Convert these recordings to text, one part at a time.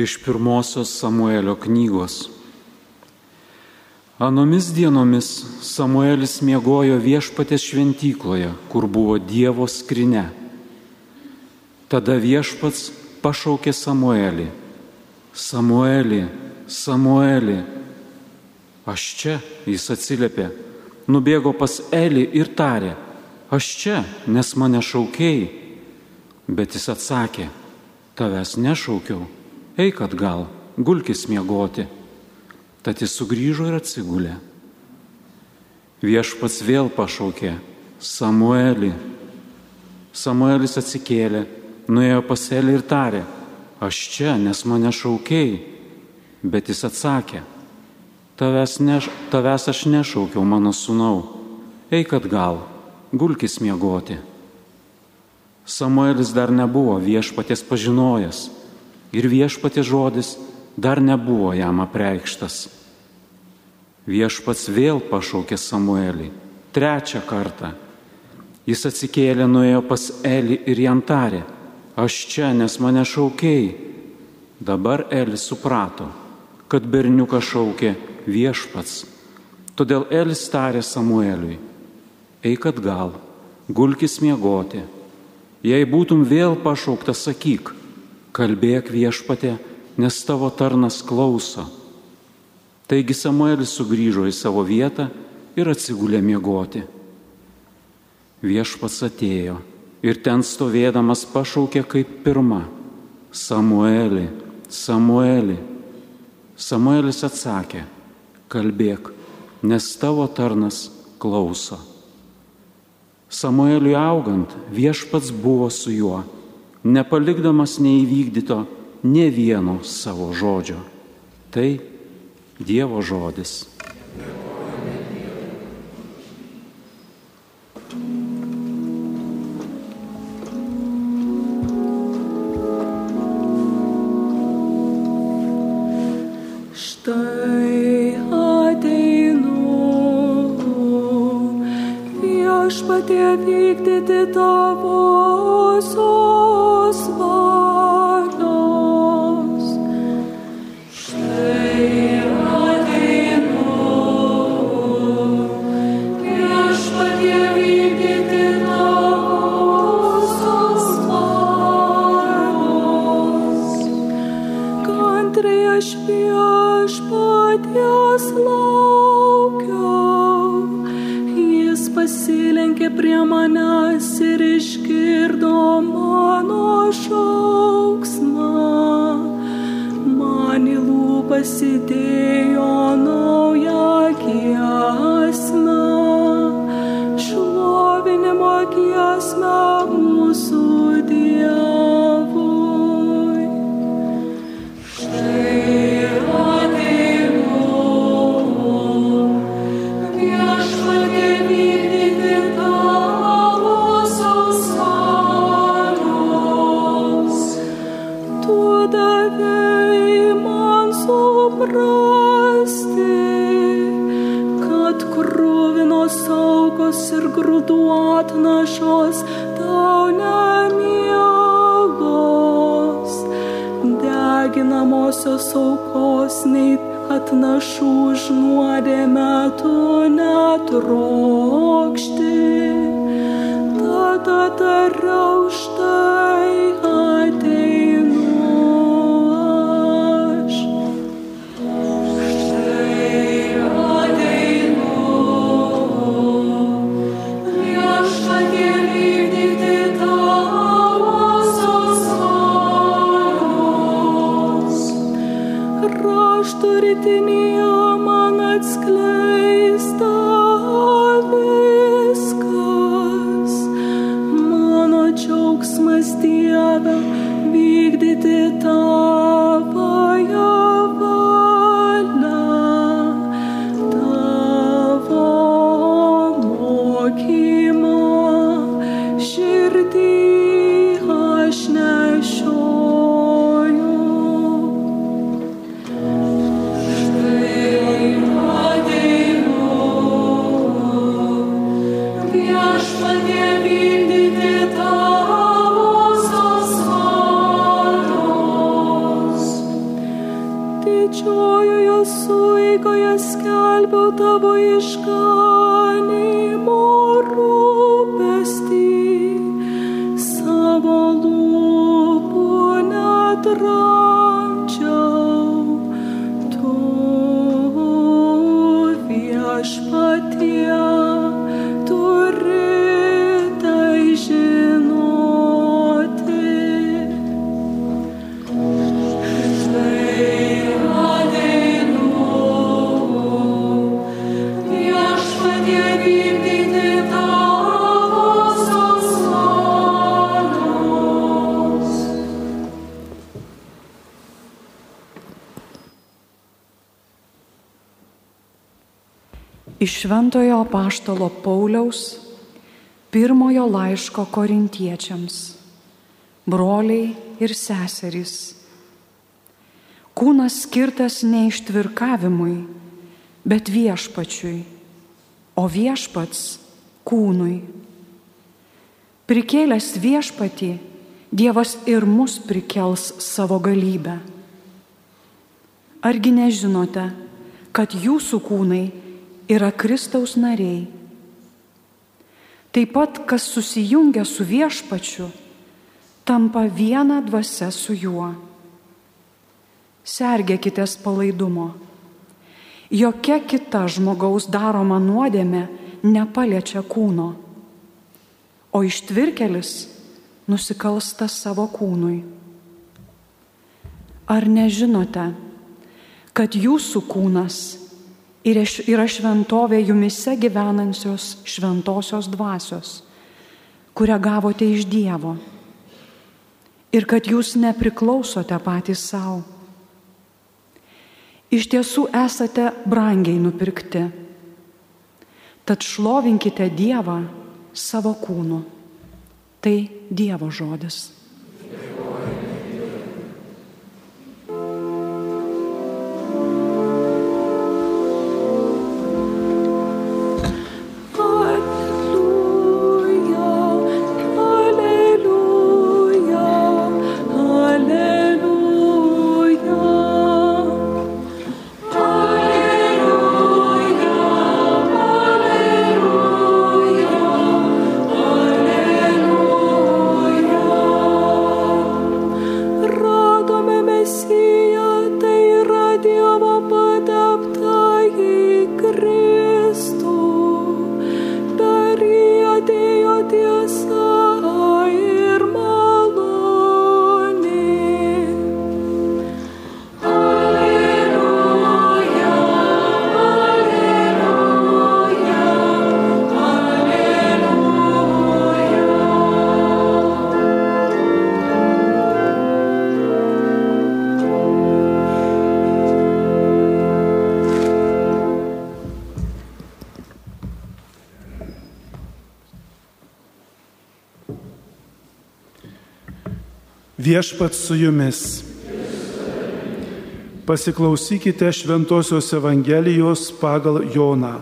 Iš pirmosios Samuelio knygos. Anomis dienomis Samuelis miegojo viešpatės šventykloje, kur buvo Dievo skrinė. Tada viešpats pašaukė Samuelį. Samuelį, Samuelį. Aš čia, jis atsiliepė, nubėgo pas Elį ir tarė, aš čia, nes mane šaukiai. Bet jis atsakė, tavęs nešaukiau, eik atgal, gulkis miegoti. Tad jis sugrįžo ir atsigulė. Viešpats vėl pašaukė Samuelį. Samuelis atsikėlė, nuėjo pas Elį ir tarė, aš čia, nes mane šaukiai. Bet jis atsakė, tavęs, neš, tavęs aš nešaukiau, mano sūnau, eik atgal, gulkis miegoti. Samuelis dar nebuvo viešpatės pažinojęs ir viešpatės žodis dar nebuvo jam apreikštas. Viešpats vėl pašaukė Samuelį trečią kartą. Jis atsikėlė, nuėjo pas Elį ir jam tarė, aš čia, nes mane šaukiai. Dabar Elis suprato, kad berniuką šaukė viešpats. Todėl Elis tarė Samueliui, eik atgal, gulkis miegoti. Jei būtum vėl pašauktas, sakyk, kalbėk viešpatė, nes tavo tarnas klauso. Taigi Samuelis sugrįžo į savo vietą ir atsigulė miegoti. Viešpats atėjo ir ten stovėdamas pašaukė kaip pirma - Samuelį, Samuelį. Samuelis atsakė - kalbėk, nes tavo tarnas klauso. Samueliui augant viešpats buvo su juo, nepalikdamas neįvykdyto ne vieno savo žodžio. Tai Dievo žodis. Štai viešpatie vykdyti tavosios valios. Štai ateinu, viešpatie vykdyti tavosios valios. Kantriai aš viešpaties laukiu. see prisilenkė prie manęs ir išgirdo mano šauksmą. Man į lūpas įdėjo naują. aš už nuodėmę tu netrokšti, tada darau. Iš Šventojo Paštalo Pauliaus pirmojo laiško korintiečiams, broliai ir seserys. Kūnas skirtas ne ištvirkavimui, bet viešpačiui, o viešpats kūnui. Prikėlęs viešpatį, Dievas ir mus prikels savo galybę. Argi nežinote, kad jūsų kūnai yra Kristaus nariai? Taip pat, kas susijungia su viešpačiu, tampa viena dvasia su juo. Sergėkitės palaidumo. Jokia kita žmogaus daroma nuodėmė nepaliečia kūno, o ištvirkelis nusikalsta savo kūnui. Ar nežinote, kad jūsų kūnas š- yra šventovė jumise gyvenančios šventosios dvasios, kurią gavote iš Dievo. Ir kad jūs nepriklausote patys savo. Iš tiesų esate brangiai nupirkti. Tad šlovinkite Dievą savo kūnu. Tai Dievo žodis. Viešpat su jumis. Pasiklausykite Šventojios Evangelijos pagal Joną.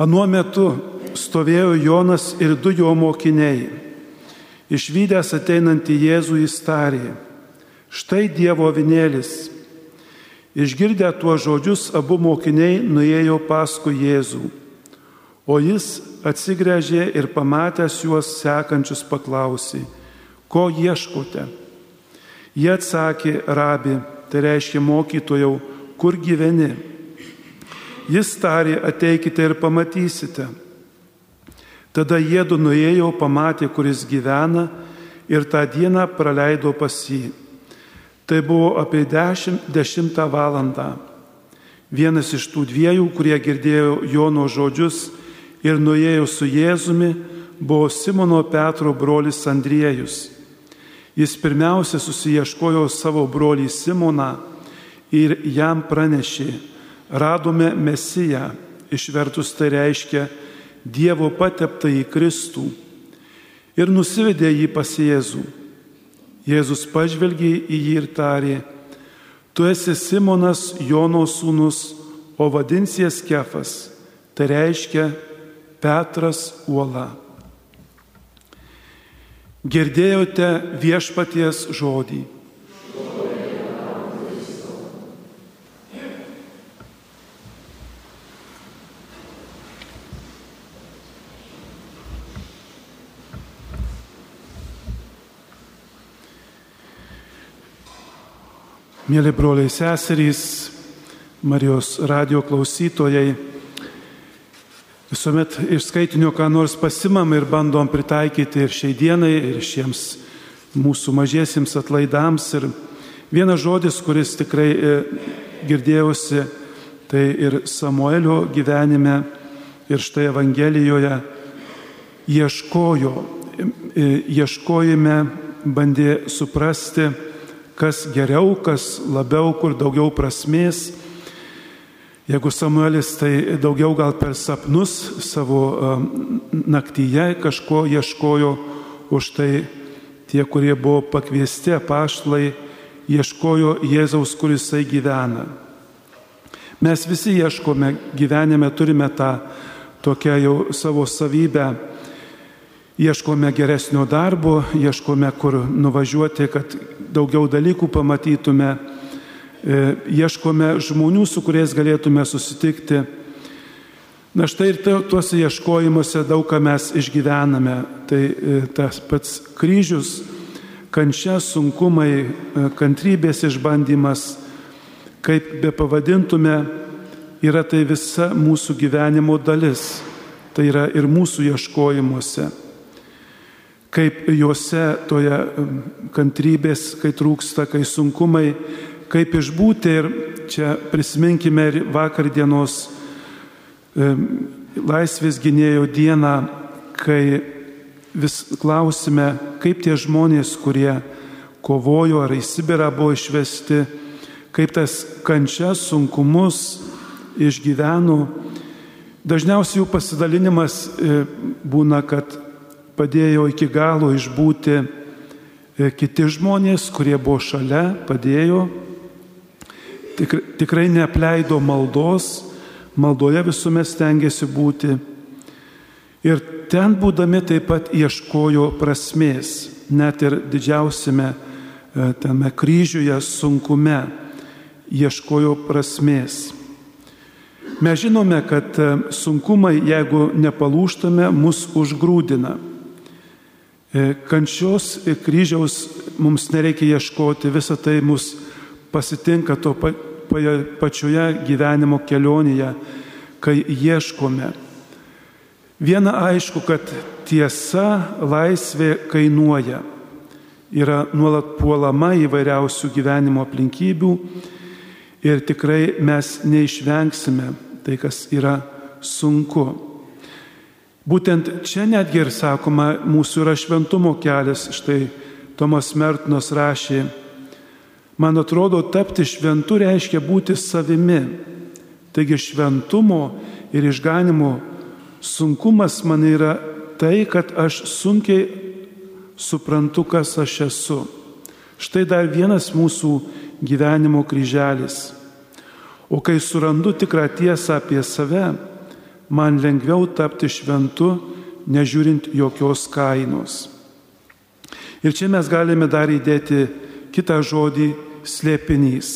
Anuo metu stovėjo Jonas ir du jo mokiniai. Išvykęs ateinantį Jėzų jis tarė, štai Dievo vinėlis. Išgirdę tuos žodžius, abu mokiniai nuėjo paskui Jėzų. O jis atsigręžė ir pamatęs juos sekančius paklausė, ko ieškote? Jie atsakė, rabi, tai reiškia mokytojau, kur gyveni? Jis tarė, ateikite ir pamatysite. Tada jėdu nuėjo, pamatė, kuris gyvena ir tą dieną praleido pas jį. Tai buvo apie dešimt, dešimtą valandą. Vienas iš tų dviejų, kurie girdėjo Jono žodžius ir nuėjo su Jėzumi, buvo Simono Petro brolis Andriejus. Jis pirmiausia susieškojo savo brolį Simoną ir jam pranešė, radome Mesiją, išvertus tai reiškia Dievo pateptą į Kristų ir nusivedė jį pas Jėzų. Jėzus pažvelgė į jį ir tarė, tu esi Simonas Jono sūnus, o vadinsies Kefas, tai reiškia Petras uola. Girdėjote viešpaties žodį. Mėly broliai seserys, Marijos radio klausytojai, visuomet iš skaitinio ką nors pasimam ir bandom pritaikyti ir šiai dienai, ir šiems mūsų mažiesiems atlaidams. Ir vienas žodis, kuris tikrai e, girdėjausi, tai ir Samuelio gyvenime, ir štai Evangelijoje ieškojo, e, ieškojime bandė suprasti, kas geriau, kas labiau, kur daugiau prasmės. Jeigu Samuelis tai daugiau gal per sapnus savo naktyje kažko ieškojo, už tai tie, kurie buvo pakviesti apaštlai, ieškojo Jėzaus, kuris jisai gyvena. Mes visi ieškome gyvenime, turime tą tokią jau savo savybę Ieškome geresnio darbo, ieškome kur nuvažiuoti, kad daugiau dalykų pamatytume, ieškome žmonių, su kuriais galėtume susitikti. Na štai ir tuose ieškojimuose daug ką mes išgyvename. Tai e, tas pats kryžius, kančia, sunkumai, e, kantrybės išbandymas, kaip be pavadintume, yra tai visa mūsų gyvenimo dalis. Tai yra ir mūsų ieškojimuose kaip juose toje kantrybės, kai trūksta, kai sunkumai, kaip išbūti ir čia prisiminkime ir vakar dienos laisvės gynėjo dieną, kai vis klausime, kaip tie žmonės, kurie kovojo ar į Sibirą buvo išvesti, kaip tas kančias, sunkumus išgyveno. Dažniausiai jų pasidalinimas e, būna, kad padėjo iki galo išbūti e, kiti žmonės, kurie buvo šalia, padėjo. Tikrai, tikrai neapleido maldos, maldoje visuomet stengiasi būti. Ir ten būdami taip pat ieškojo prasmės, net ir didžiausiame e, tame kryžiuje sunkume ieškojo prasmės. Mes žinome, kad e, sunkumai, jeigu nepalūštame, mus užgrūdina. E, kančios kryžiaus mums nereikia ieškoti, visa tai mus pasitinka to pačioje gyvenimo kelionėje, kai ieškome. Viena aišku, kad tiesa, laisvė kainuoja. Yra nuolat puolama įvairiausių gyvenimo aplinkybių ir tikrai mes neišvengsime tai, kas yra sunku. Būtent čia netgi ir sakoma, mūsų yra šventumo kelias. Štai Tomas Mertinas rašė, man atrodo, tapti šventu reiškia būti savimi. Taigi šventumo ir išganimo sunkumas man yra tai, kad aš sunkiai suprantu, kas aš esu. Štai dar vienas mūsų gyvenimo kryželis. O kai surandu tikrą tiesą apie save, man lengviau tapti šventu, nežiūrint jokios kainos. Ir čia mes galime dar įdėti kitą žodį - slėpinys.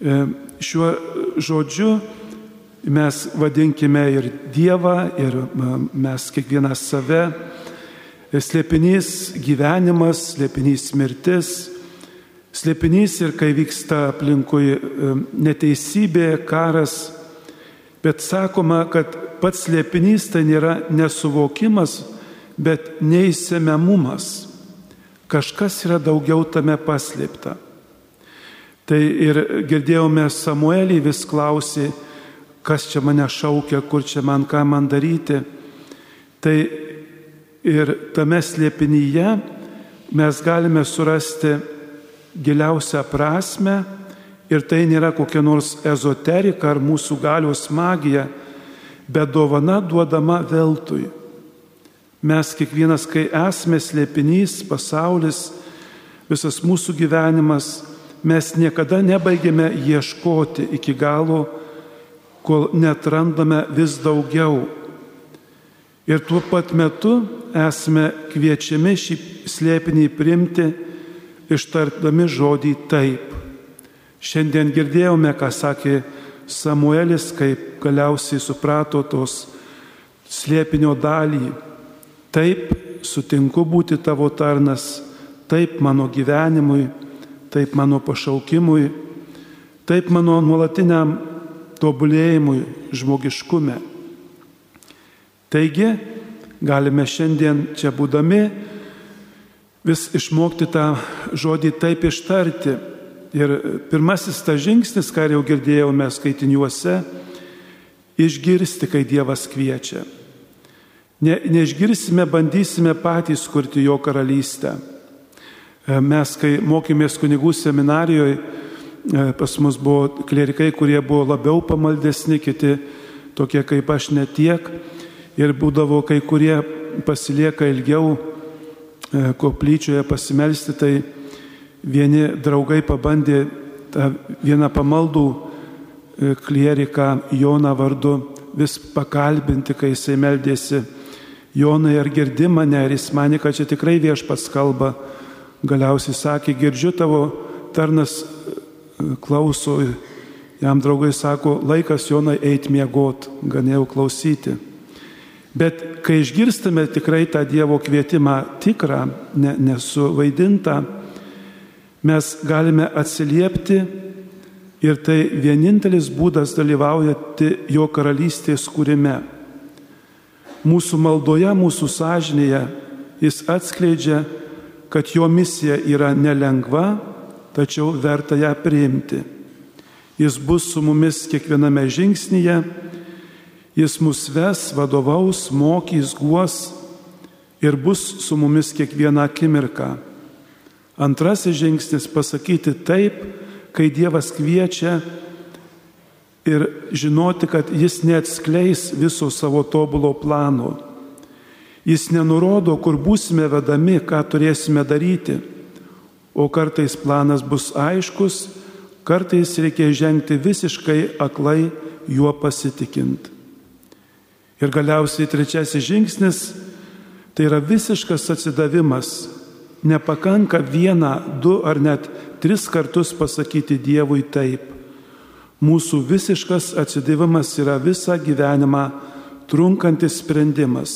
E, šiuo žodžiu mes vadinkime ir Dievą, ir mes kiekvienas save. E, slėpinys gyvenimas, slėpinys mirtis, slėpinys ir kai vyksta aplinkui e, neteisybė, karas, Bet sakoma, kad pats slėpinys tai nėra nesuvokimas, bet neįsiemiamumas. Kažkas yra daugiau tame paslėpta. Tai ir girdėjome Samuelį vis klausė, kas čia mane šaukia, kur čia man ką man daryti. Tai ir tame slėpinyje mes galime surasti giliausią prasme Ir tai nėra kokia nors ezoterika ar mūsų galios magija, bet dovana duodama veltui. Mes kiekvienas, kai esame slėpinys, pasaulis, visas mūsų gyvenimas, mes niekada nebaigėme ieškoti iki galo, kol netrandame vis daugiau. Ir tuo pat metu esame kviečiami šį slėpinį priimti, ištartami žodį taip. Šiandien girdėjome, ką sakė Samuelis, kaip galiausiai suprato tos slėpinio dalį. Taip sutinku būti tavo tarnas, taip mano gyvenimui, taip mano pašaukimui, taip mano nuolatiniam tobulėjimui žmogiškume. Taigi, galime šiandien čia būdami vis išmokti tą žodį taip ištarti. Ir pirmasis tas žingsnis, ką jau girdėjome skaitiniuose, išgirsti, kai Dievas kviečia. Ne, neišgirsime, bandysime patys kurti jo karalystę. E, mes, kai mokėmės kunigų seminarijoje, pas mus buvo klerikai, kurie buvo labiau pamaldesni, kiti tokie kaip aš netiek. Ir būdavo kai kurie pasilieka ilgiau e, koplyčioje pasimelsti, tai vieni draugai pabandė tą vieną pamaldų e, klieriką Joną vardu vis pakalbinti, kai jisai meldėsi. Jonai, ar girdi mane, ar jis mane, kad čia tikrai viešpats kalba. Galiausiai sakė, girdžiu tavo tarnas klauso, jam draugai sako, laikas Jonai eit miegot, ganėjau klausyti. Bet kai išgirstame tikrai tą Dievo kvietimą tikrą, ne, nesuvaidintą, mes galime atsiliepti ir tai vienintelis būdas dalyvaujati jo karalystės kūrime. Mūsų maldoje, mūsų sąžinėje jis atskleidžia, kad jo misija yra nelengva, tačiau verta ją priimti. Jis bus su mumis kiekviename žingsnyje, jis mus ves, vadovaus, mokys, guos ir bus su mumis kiekvieną akimirką. Antrasis žingsnis - pasakyti taip, kai Dievas kviečia ir žinoti, kad Jis neatskleis viso savo tobulo plano. Jis nenurodo, kur būsime vedami, ką turėsime daryti, o kartais planas bus aiškus, kartais reikia žengti visiškai aklai juo pasitikint. Ir galiausiai trečiasis žingsnis - tai yra visiškas atsidavimas Nepakanka vieną, du ar net tris kartus pasakyti Dievui taip. Mūsų visiškas atsidavimas yra visą gyvenimą trunkantis sprendimas,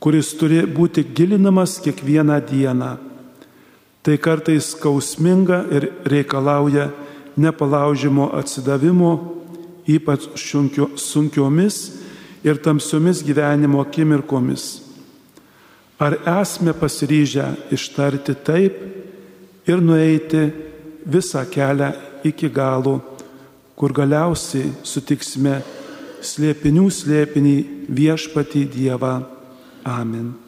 kuris turi būti gilinamas kiekvieną dieną. Tai kartais skausminga ir reikalauja nepalaužimo atsidavimo, ypač sunkiomis ir tamsiomis gyvenimo akimirkomis. Ar esame pasiryžę ištarti taip ir nueiti visą kelią iki galo, kur galiausiai sutiksime slėpinių slėpinį viešpatį Dievą. Amen.